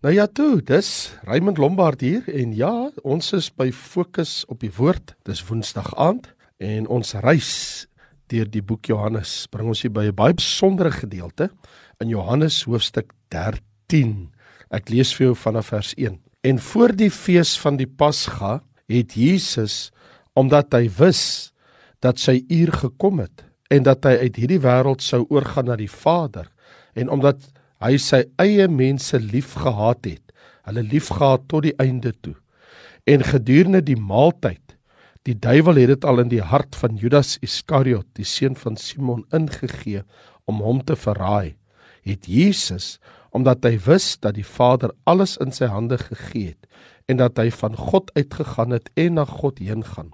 Nou ja toe, dis Raymond Lombard hier en ja, ons is by Fokus op die Woord. Dis Woensdag aand en ons reis deur die boek Johannes. Bring ons hier by 'n baie besondere gedeelte in Johannes hoofstuk 13. Ek lees vir jou vanaf vers 1. En voor die fees van die Pasga het Jesus omdat hy wis dat sy uur gekom het en dat hy uit hierdie wêreld sou oorgaan na die Vader en omdat hy sy eie mense liefgehad het, hulle liefgehad tot die einde toe. En gedurende die maaltyd, die duiwel het dit al in die hart van Judas Iskariot, die seun van Simon, ingegee om hom te verraai. Het Jesus, omdat hy wis dat die Vader alles in sy hande gegee het en dat hy van God uitgegaan het en na God heen gaan,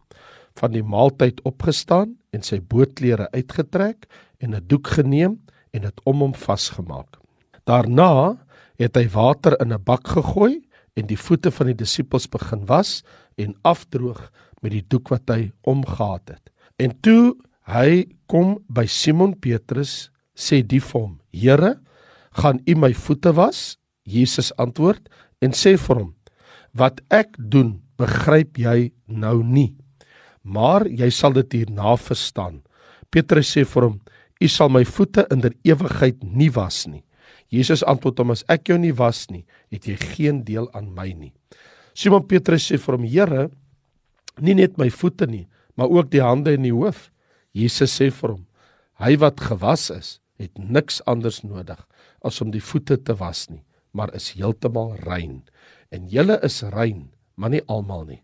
van die maaltyd opgestaan en sy bootklere uitgetrek en 'n doek geneem en dit om hom vasgemaak. Daarna het hy water in 'n bak gegooi en die voete van die disippels begin was en afdroog met die doek wat hy omgehad het. En toe hy kom by Simon Petrus, sê die vir hom: "Here, gaan U my voete was?" Jesus antwoord en sê vir hom: "Wat ek doen, begryp jy nou nie, maar jy sal dit hierna verstaan." Petrus sê vir hom: "U sal my voete in der ewigheid nie was nie." Jesus antwoord hom: "As ek jou nie was nie, het jy geen deel aan my nie." Simon Petrus sê vir hom: "Here, nie net my voete nie, maar ook die hande en die hoof." Jesus sê vir hom: "Hy wat gewas is, het niks anders nodig as om die voete te was nie, maar is heeltemal rein. En julle is rein, maar nie almal nie."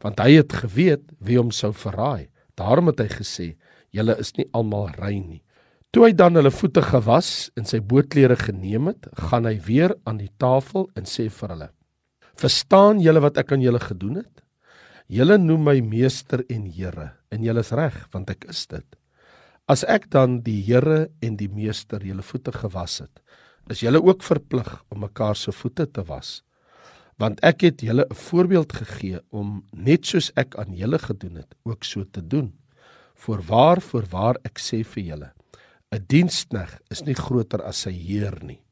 Want hy het geweet wie hom sou verraai. Daarom het hy gesê: "Julle is nie almal rein nie." Toe hy dan hulle voete gewas en sy bootklere geneem het, gaan hy weer aan die tafel en sê vir hulle: "Verstaan julle wat ek aan julle gedoen het? Julle noem my meester en Here, en julle is reg, want ek is dit. As ek dan die Here en die meester julle voete gewas het, is julle ook verplig om mekaar se voete te was." want ek het julle 'n voorbeeld gegee om net soos ek aan julle gedoen het ook so te doen. Voorwaar voorwaar ek sê vir julle 'n dienskneg is nie groter as sy heer nie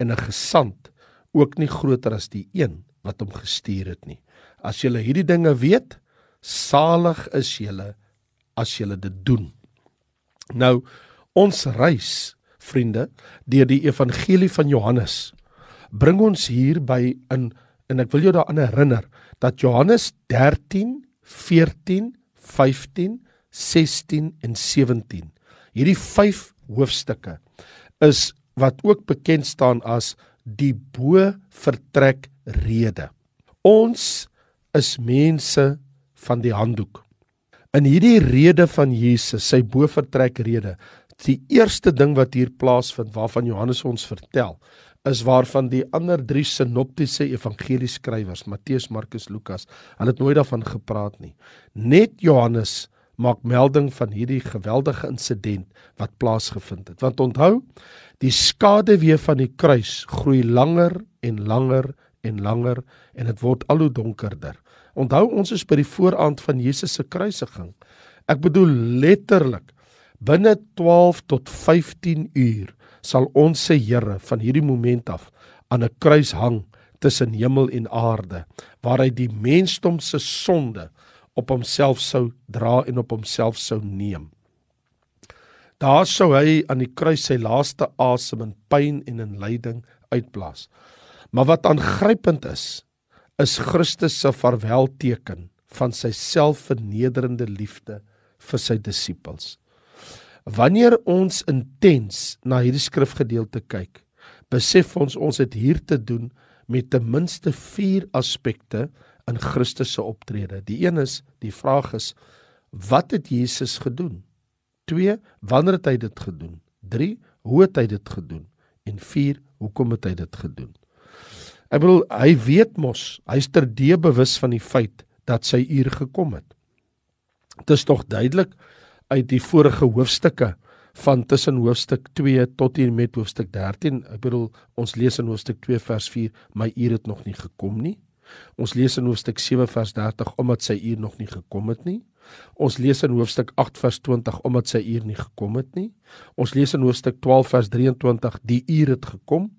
en 'n gesant ook nie groter as die een wat hom gestuur het nie. As julle hierdie dinge weet, salig is julle as julle dit doen. Nou ons reis, vriende, deur die evangelie van Johannes bring ons hier by in en ek wil jou daaraan herinner dat Johannes 13, 14, 15, 16 en 17 Hierdie 5 hoofstukke is wat ook bekend staan as die bo vertrek rede. Ons is mense van die handdoek. In hierdie rede van Jesus, sy bo vertrek rede, die eerste ding wat hier plaasvind waarvan Johannes ons vertel, is waarvan die ander 3 sinoptiese evangelieskrywers, Matteus, Markus, Lukas, hulle het nooit daarvan gepraat nie. Net Johannes maak melding van hierdie geweldige insident wat plaasgevind het. Want onthou, die skaduwee van die kruis groei langer en langer en langer en dit word al hoe donkerder. Onthou, ons is by die vooraand van Jesus se kruisiging. Ek bedoel letterlik binne 12 tot 15 uur sal ons se Here van hierdie oomblik af aan 'n kruis hang tussen hemel en aarde waar hy die mensdom se sonde op homself sou dra en op homself sou neem. Daar sou hy aan die kruis sy laaste asem in pyn en in lyding uitblaas. Maar wat aangrypend is, is Christus se vaarwelteken van sy selfvernederende liefde vir sy disippels. Wanneer ons intens na hierdie skrifgedeelte kyk, besef ons ons het hier te doen met ten minste 4 aspekte in Christus se optrede. Die een is, die vraag is, wat het Jesus gedoen? 2, wanneer het hy dit gedoen? 3, hoe het hy dit gedoen? En 4, hoekom het hy dit gedoen? Ek bedoel, hy weet mos, hy's terdee bewus van die feit dat sy uur gekom het. Dit is tog duidelik uit die vorige hoofstukke van tussen hoofstuk 2 tot en met hoofstuk 13. Ek bedoel, ons lees in hoofstuk 2 vers 4, my uur het nog nie gekom nie. Ons lees in hoofstuk 7 vers 30 omdat sy uur nog nie gekom het nie. Ons lees in hoofstuk 8 vers 20 omdat sy uur nie gekom het nie. Ons lees in hoofstuk 12 vers 23 die uur het gekom.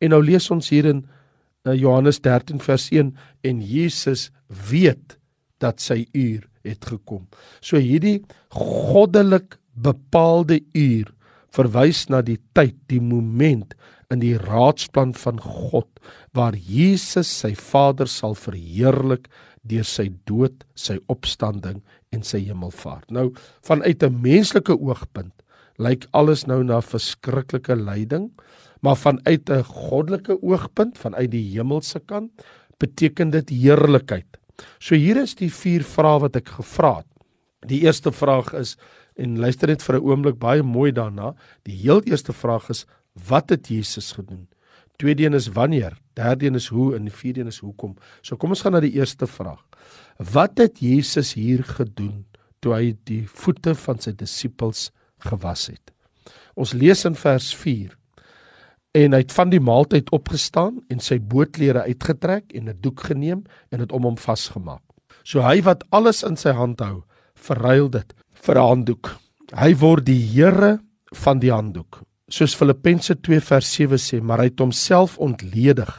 En nou lees ons hier in uh, Johannes 13 vers 1 en Jesus weet dat sy uur het gekom. So hierdie goddelik bepaalde uur verwys na die tyd, die moment in die raadsplan van God waar Jesus sy Vader sal verheerlik deur sy dood, sy opstanding en sy hemelvaart. Nou vanuit 'n menslike oogpunt lyk alles nou na verskriklike lyding, maar vanuit 'n goddelike oogpunt, vanuit die hemelse kant, beteken dit heerlikheid. So hier is die vier vrae wat ek gevra het. Die eerste vraag is en luister net vir 'n oomblik baie mooi daarna. Die heel eerste vraag is wat het Jesus gedoen? Tweede een is wanneer, derde een is hoe en die vierde een is hoekom. So kom ons gaan na die eerste vraag. Wat het Jesus hier gedoen toe hy die voete van sy disippels gewas het? Ons lees in vers 4. En hy het van die maaltyd opgestaan en sy bootklere uitgetrek en 'n doek geneem en dit om hom vasgemaak. So hy wat alles in sy hand hou, verruil dit vir 'n handdoek. Hy word die Here van die handdoek soos Filippense 2 vers 7 sê, maar hy het homself ontledig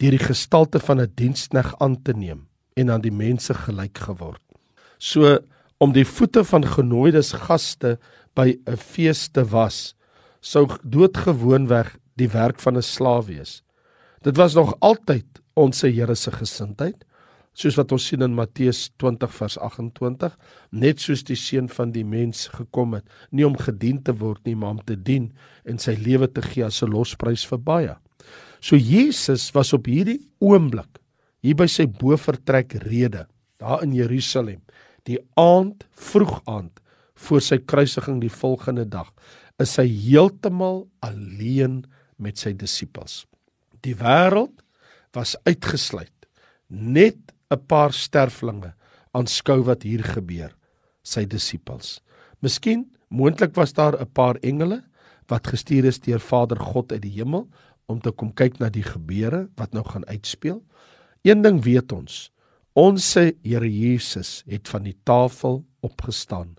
deur die gestalte van 'n dienskneg aan te neem en aan die mense gelyk geword. So om die voete van genooides gaste by 'n fees te was, sou doodgewoonweg die werk van 'n slaaf wees. Dit was nog altyd ons Here se gesindheid soos wat ons sien in Matteus 20 vers 28 net soos die seun van die mens gekom het nie om gedien te word nie maar om te dien en sy lewe te gee as 'n losprys vir baie. So Jesus was op hierdie oomblik hier by sy bovertrek rede daar in Jerusalem die aand vroeg aand voor sy kruisiging die volgende dag is hy heeltemal alleen met sy disippels. Die wêreld was uitgesluit. Net 'n paar sterflinge aanskou wat hier gebeur, sy disippels. Miskien moontlik was daar 'n paar engele wat gestuur is deur Vader God uit die hemel om te kom kyk na die gebeure wat nou gaan uitspeel. Een ding weet ons, ons Here Jesus het van die tafel opgestaan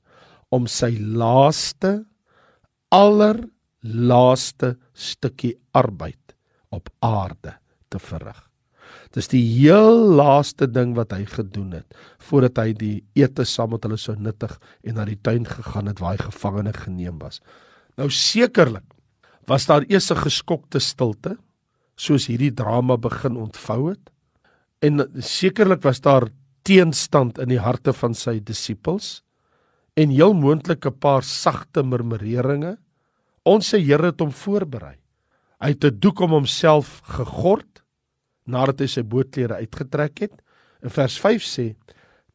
om sy laaste allerlaaste stukkie arbeid op aarde te verrig. Dis die heel laaste ding wat hy gedoen het voordat hy die ete saam met hulle so nuttig en na die tuin gegaan het waar hy gevangene geneem was. Nou sekerlik was daar eers 'n geskokte stilte soos hierdie drama begin ontvou het. En sekerlik was daar teenstand in die harte van sy disippels en heel moontlik 'n paar sagte murmureringe. Ons se Here het hom voorberei. Hy het 'n doek om homself gegord nadat hy sy bootklere uitgetrek het. In vers 5 sê: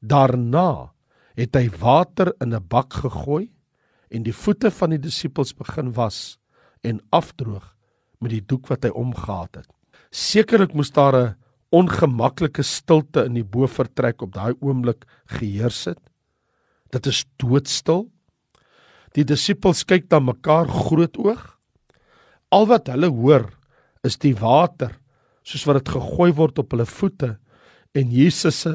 Daarna het hy water in 'n bak gegooi en die voete van die disippels begin was en afdroog met die doek wat hy omgehad het. Sekerlik moes daar 'n ongemaklike stilte in die bofortrek op daai oomblik geheers het. Dit is doodstil. Die disippels kyk na mekaar groot oog. Al wat hulle hoor is die water soos wat dit gegooi word op hulle voete en Jesus se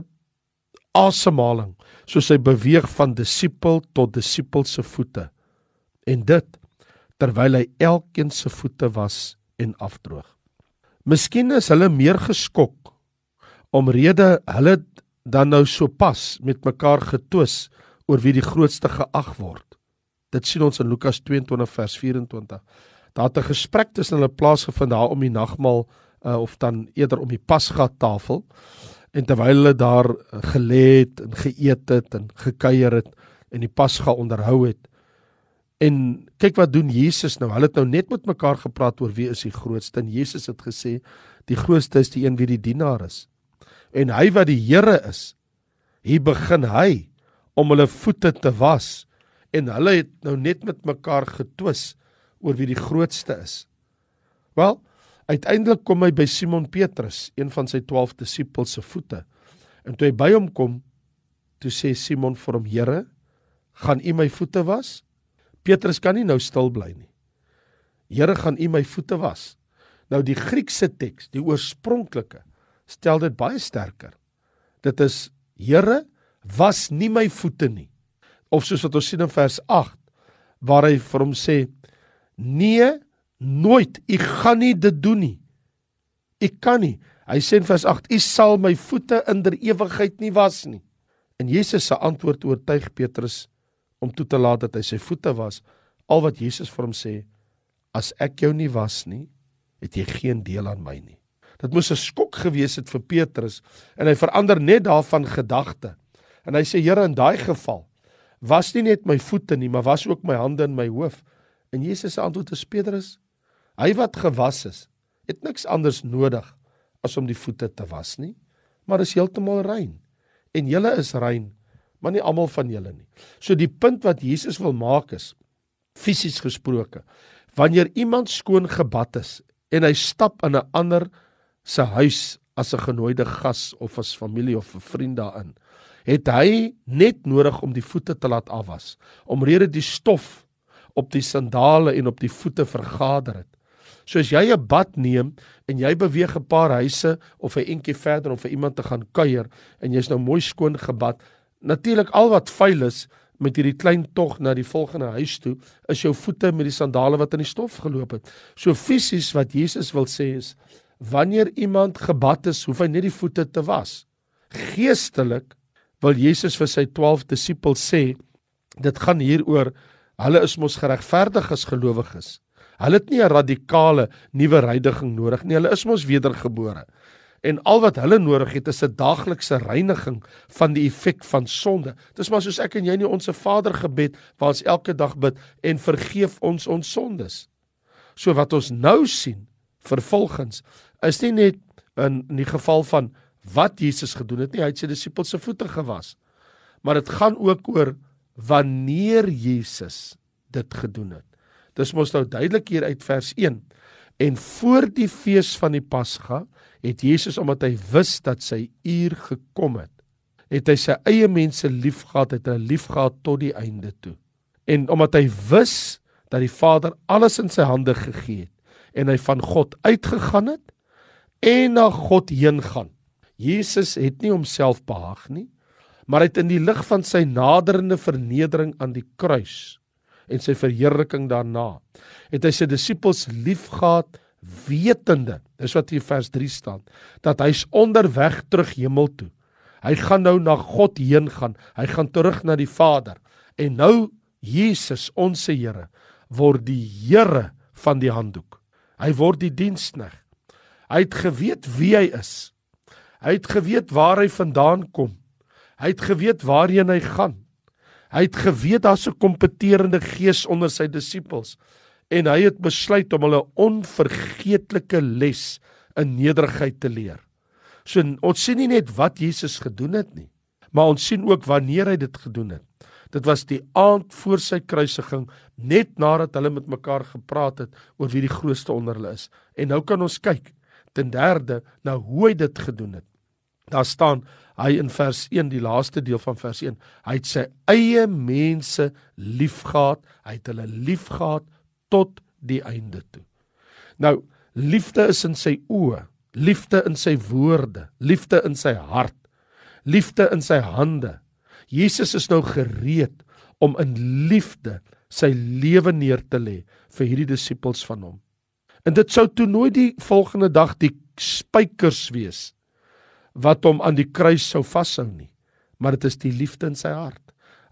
asemhaling soos hy beweeg van disipel tot disipel se voete en dit terwyl hy elkeen se voete was en afdroog. Miskien is hulle meer geskok omrede hulle dan nou so pas met mekaar getwis oor wie die grootste geag word. Dit sien ons in Lukas 22 vers 24. Daar het 'n gesprek tussen hulle plaasgevind daar om die nagmaal uh, of dan eerder om die pasgatafel en terwyl hulle daar gelê het en geëet het en gekuier het en die pasga onderhou het. En kyk wat doen Jesus nou. Hulle het nou net met mekaar gepraat oor wie is die grootste. En Jesus het gesê die grootste is die een wie die dienaar is. En hy wat die Here is hier begin hy om hulle voete te was. En hulle het nou net met mekaar getwis oor wie die grootste is. Wel Uiteindelik kom hy by Simon Petrus, een van sy 12 disippels se voete. En toe hy by hom kom, toe sê Simon vir hom: "Here, gaan U my voete was?" Petrus kan nie nou stil bly nie. "Here, gaan U my voete was?" Nou die Griekse teks, die oorspronklike, stel dit baie sterker. Dit is: "Here, was nie my voete nie." Of soos wat ons sien in vers 8, waar hy vir hom sê: "Nee, Nooit. U gaan nie dit doen nie. U kan nie. Hy sê in vers 8: "U sal my voete in der ewigheid nie was nie." En Jesus se antwoord oortuig Petrus om toe te laat dat hy sy voete was. Al wat Jesus vir hom sê: "As ek jou nie was nie, het jy geen deel aan my nie." Dit moes 'n skok gewees het vir Petrus en hy verander net daarvan gedagte. En hy sê: "Here, in daai geval was nie net my voete nie, maar was ook my hande en my hoof." En Jesus se antwoord is: "Petrus, hy wat gewas is, het niks anders nodig as om die voete te was nie, maar is heeltemal rein. En julle is rein, maar nie almal van julle nie. So die punt wat Jesus wil maak is fisies gesproke, wanneer iemand skoon gebad is en hy stap in 'n ander se huis as 'n genooide gas of as familie of 'n vriend daarin, het hy net nodig om die voete te laat afwas, omrede die stof op die sandale en op die voete vergader het. So as jy 'n bad neem en jy beweeg 'n paar huise of 'n entjie verder om vir iemand te gaan kuier en jy's nou mooi skoon gebad, natuurlik al wat vuil is met hierdie klein tog na die volgende huis toe, is jou voete met die sandale wat in die stof geloop het. So fisies wat Jesus wil sê is wanneer iemand gebad is, hoef hy net die voete te was. Geestelik wil Jesus vir sy 12 disippels sê, dit gaan hieroor hulle is mos geregverdig as gelowiges. Hulle het nie 'n radikale nuwe reiniging nodig nie. Hulle is mos wedergebore. En al wat hulle nodig het is 'n daaglikse reiniging van die effek van sonde. Dis maar soos ek en jy nie ons Vader gebed waar ons elke dag bid en vergeef ons ons sondes. So wat ons nou sien vervolgens is nie net in in die geval van wat Jesus gedoen het nie, hy het sy disippels se voete gewas. Maar dit gaan ook oor wanneer Jesus dit gedoen het. Dis mos nou duidelik hier uit vers 1. En voor die fees van die Pasga het Jesus omdat hy wis dat sy uur gekom het, het hy sy eie mense liefgehad, het hulle liefgehad tot die einde toe. En omdat hy wis dat die Vader alles in sy hande gegee het en hy van God uitgegaan het en na God heen gaan. Jesus het nie homself behaag nie, maar hy het in die lig van sy naderende vernedering aan die kruis en sy verheerliking daarna. Het hy sy disippels liefgehad wetende, dis wat hier vers 3 staan, dat hy's onderweg terug hemel toe. Hy gaan nou na God heen gaan. Hy gaan terug na die Vader. En nou Jesus, ons se Here, word die Here van die handdoek. Hy word die diensknegt. Hy het geweet wie hy is. Hy het geweet waar hy vandaan kom. Hy het geweet waarheen hy gaan. Hy het geweet daar's 'n kompeterende gees onder sy disippels en hy het besluit om hulle onvergeetlike les in nederigheid te leer. So ons sien nie net wat Jesus gedoen het nie, maar ons sien ook wanneer hy dit gedoen het. Dit was die aand voor sy kruisiging, net nadat hulle met mekaar gepraat het oor wie die grootste onder hulle is. En nou kan ons kyk ten derde na hoe hy dit gedoen het. Daar staan hy in vers 1 die laaste deel van vers 1 hy het sy eie mense liefgehad. Hy het hulle liefgehad tot die einde toe. Nou liefde is in sy oë liefde in sy woorde liefde in sy hart liefde in sy hande. Jesus is nou gereed om in liefde sy lewe neer te lê vir hierdie disippels van hom. En dit sou toe nooit die volgende dag die spykers wees wat hom aan die kruis sou vashou nie, maar dit is die liefde in sy hart.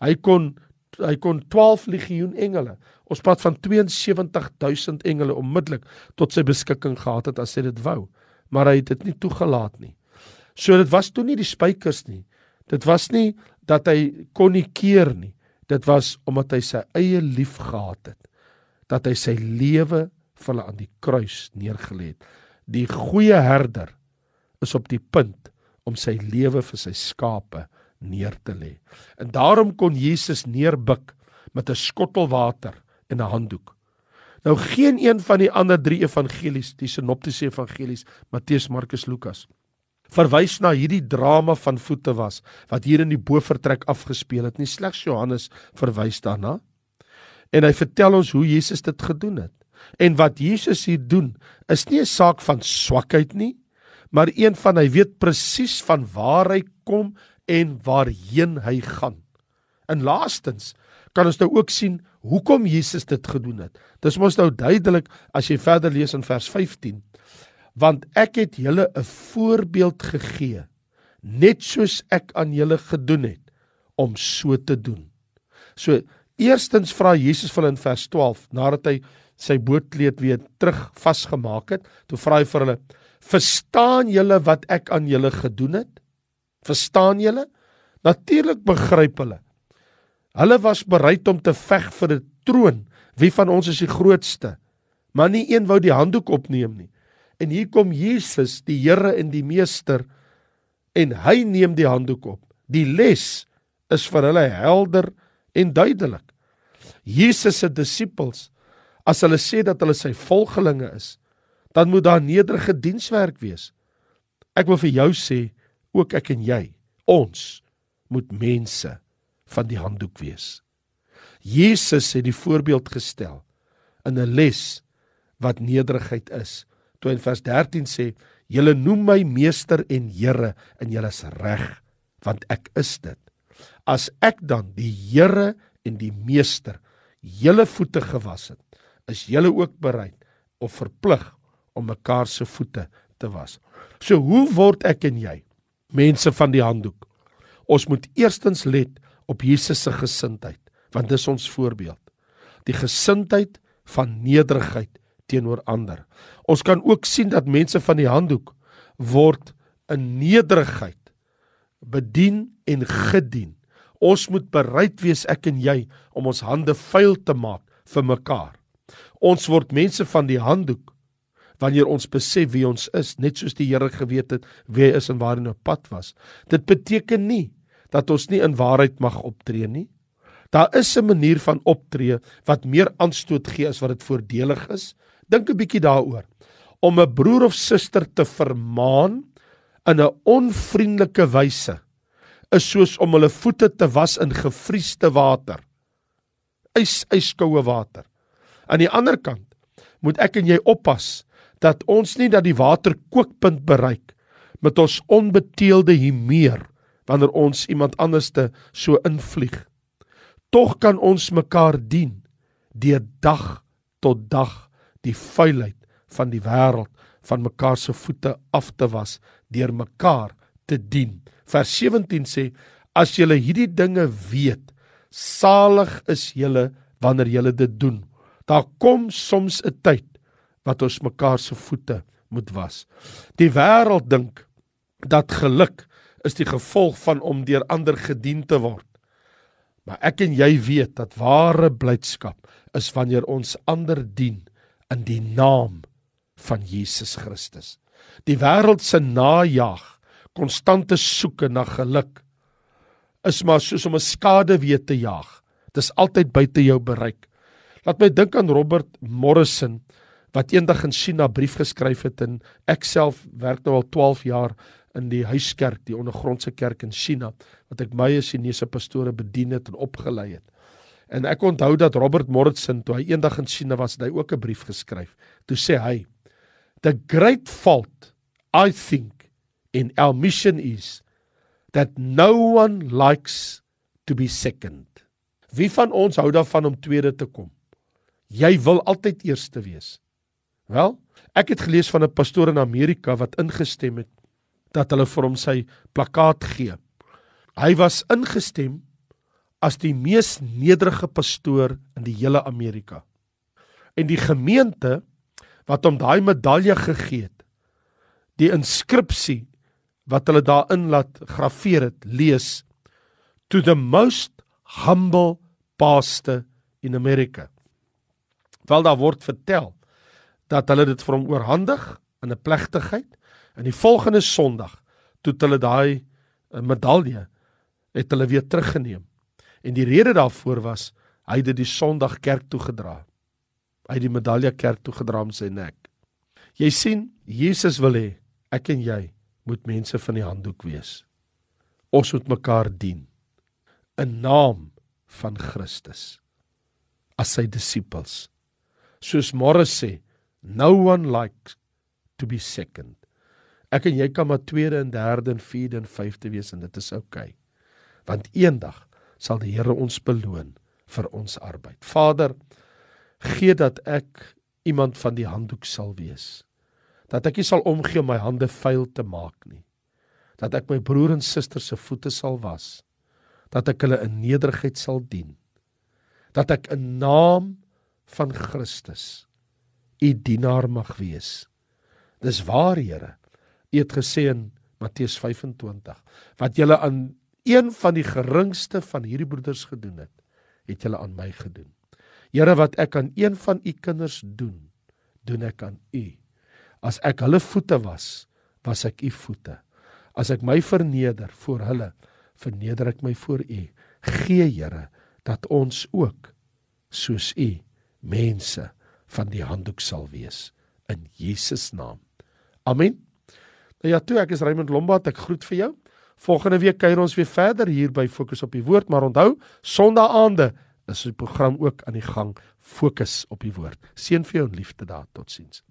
Hy kon hy kon 12 legioen engele, ons praat van 72000 engele onmiddellik tot sy beskikking gehad het as hy dit wou, maar hy het dit nie toegelaat nie. So dit was toe nie die spykers nie. Dit was nie dat hy kon nie keer nie. Dit was omdat hy sy eie lief gehad het dat hy sy lewe vir hulle aan die kruis neergelê het. Die goeie herder is op die punt om sy lewe vir sy skape neer te lê. En daarom kon Jesus neerbuk met 'n skottel water en 'n handdoek. Nou geen een van die ander drie evangelies, die sinoptiese evangelies, Matteus, Markus, Lukas, verwys na hierdie drama van voete was wat hier in die bofortrek afgespeel het. Nie slegs Johannes verwys daarna. En hy vertel ons hoe Jesus dit gedoen het. En wat Jesus hier doen, is nie 'n saak van swakheid nie, maar een van hy weet presies van waar hy kom en waarheen hy gaan. En laastens kan ons nou ook sien hoekom Jesus dit gedoen het. Dis mos nou duidelik as jy verder lees in vers 15. want ek het julle 'n voorbeeld gegee net soos ek aan julle gedoen het om so te doen. So eerstens vra Jesus vir hulle in vers 12 nadat hy sy bootkleed weer terug vasgemaak het, toe vra hy vir hulle: "Verstaan julle wat ek aan julle gedoen het? Verstaan julle?" Natuurlik begryp hulle. Hulle was bereid om te veg vir 'n troon. Wie van ons is die grootste? Maar nie een wou die handdoek opneem nie. En hier kom Jesus, die Here en die Meester, en hy neem die handdoek op. Die les is vir hulle helder en duidelik. Jesus se disippels, as hulle sê dat hulle sy volgelinge is, dan moet daar nederige dienswerk wees. Ek wil vir jou sê, ook ek en jy, ons moet mense van die handdoek wees. Jesus het die voorbeeld gestel in 'n les wat nederigheid is. Toe in vers 13 sê: "Julle noem my meester en Here en julle is reg, want ek is dit. As ek dan die Here en die meester julle voete gewas het, is julle ook bereid of verplig om mekaar se voete te was." So hoe word ek en jy mense van die handdoek? Ons moet eerstens let op Jesus se gesindheid, want dis ons voorbeeld. Die gesindheid van nederigheid teenoor ander. Ons kan ook sien dat mense van die handdoek word in nederigheid bedien en gedien. Ons moet bereid wees ek en jy om ons hande vuil te maak vir mekaar. Ons word mense van die handdoek wanneer ons besef wie ons is, net soos die Here geweet het wie hy is en waar hy op pad was. Dit beteken nie dat ons nie in waarheid mag optree nie. Daar is 'n manier van optree wat meer aanstoot gee as wat dit voordelig is. Dink 'n bietjie daaroor. Om 'n broer of suster te vermaan in 'n onvriendelike wyse is soos om hulle voete te was in gevriesde water. Ys yskoue water. Aan die ander kant moet ek en jy oppas dat ons nie dat die water kookpunt bereik met ons onbeteelde humeur wanneer ons iemand anderste so invlieg. Tog kan ons mekaar dien deur dag tot dag die vuilheid van die wêreld van mekaar se voete af te was deur mekaar te dien. Vers 17 sê as julle hierdie dinge weet, salig is julle wanneer julle dit doen. Daar kom soms 'n tyd wat ons mekaar se voete moet was. Die wêreld dink dat geluk is die gevolg van om deur ander gedien te word. Maar ek en jy weet dat ware blydskap is wanneer ons ander dien in die naam van Jesus Christus. Die wêreld se najag, konstante soeke na geluk is maar soos om 'n skade weer te jag. Dit is altyd buite jou bereik. Laat my dink aan Robert Morrison wat eendag in China brief geskryf het en ek self werk nou al 12 jaar in die huiskerk, die ondergrondse kerk in China wat ek baie Chinese pastore bedien het en opgelei het. En ek onthou dat Robert Morrison toe hy eendag in China was, het hy ook 'n brief geskryf. Toe sê hy: "The great fault I think in our mission is that no one likes to be second." Wie van ons hou daarvan om tweede te kom? Jy wil altyd eerste wees. Wel, ek het gelees van 'n pastoor in Amerika wat ingestem het dat hulle vir hom sy plakkaat gee. Hy was ingestem as die mees nederige pastoor in die hele Amerika. En die gemeente wat hom daai medalje gegee het, die inskripsie wat hulle daarin laat graweer het, lees to the most humble pastor in America. Wel daar word vertel dat hulle dit vir hom oorhandig in 'n plegtigheid In die volgende Sondag toe hulle daai eh, medalje het hulle weer teruggeneem. En die rede daarvoor was hy het dit die Sondag kerk toe gedra. Hy het die medalje kerk toe gedra om sy nek. Jy sien, Jesus wil hê ek en jy moet mense van die handdoek wees. Ons moet mekaar dien in naam van Christus as sy disippels. Soos Morris sê, no one likes to be second. Ek en jy kan maar tweede en derde en vierde en vyfde wees en dit is oukei. Okay. Want eendag sal die Here ons beloon vir ons arbeid. Vader, gee dat ek iemand van die handdoek sal wees. Dat ek nie sal omgee om my hande vuil te maak nie. Dat ek my broer en suster se voete sal was. Dat ek hulle in nederigheid sal dien. Dat ek in naam van Christus u dienaar mag wees. Dis waar, Here. U het gesê in Matteus 25, wat julle aan een van die geringste van hierdie broeders gedoen het, het julle aan my gedoen. Here, wat ek aan een van u kinders doen, doen ek aan u. As ek hulle voete was, was ek u voete. As ek my verneder voor hulle, verneder ek my voor u. Gee Here dat ons ook soos u mense van die handdoek sal wees in Jesus naam. Amen. Nou ja, toe ek is Raymond Lombard, ek groet vir jou. Volgende week kuier ons weer verder hier by Fokus op die Woord, maar onthou, Sondagaande is die program ook aan die gang Fokus op die Woord. Seën vir jou en liefde daar. Totsiens.